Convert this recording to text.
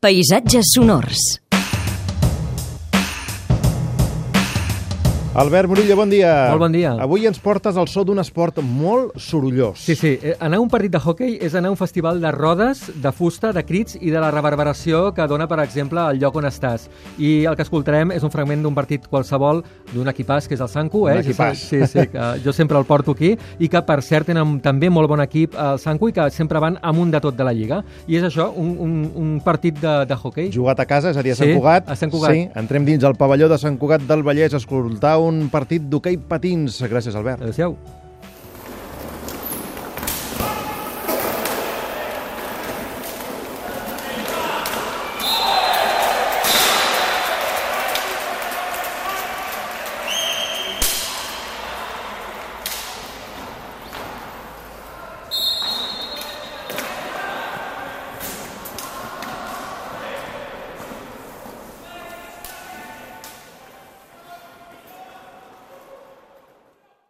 Paisatges sonors. Albert Murillo, bon dia. Molt bon dia. Avui ens portes al so d'un esport molt sorollós. Sí, sí. Eh, Anar a un partit de hockey és anar a un festival de rodes, de fusta, de crits i de la reverberació que dona, per exemple, el lloc on estàs. I el que escoltarem és un fragment d'un partit qualsevol d'un equipàs, que és el Sanku. Eh? Un equipàs. Sí, sí, que jo sempre el porto aquí i que, per cert, tenen també molt bon equip el Sanku i que sempre van amunt de tot de la Lliga. I és això, un, un, un partit de, de hockey. Jugat a casa, és a dir, a Sí, Sant Cugat. a Sant Cugat. Sí, entrem dins el pavelló de Sant Cugat del Vallès a escoltar un partit d'hoquei patins. Gràcies, Albert. Adéu-siau.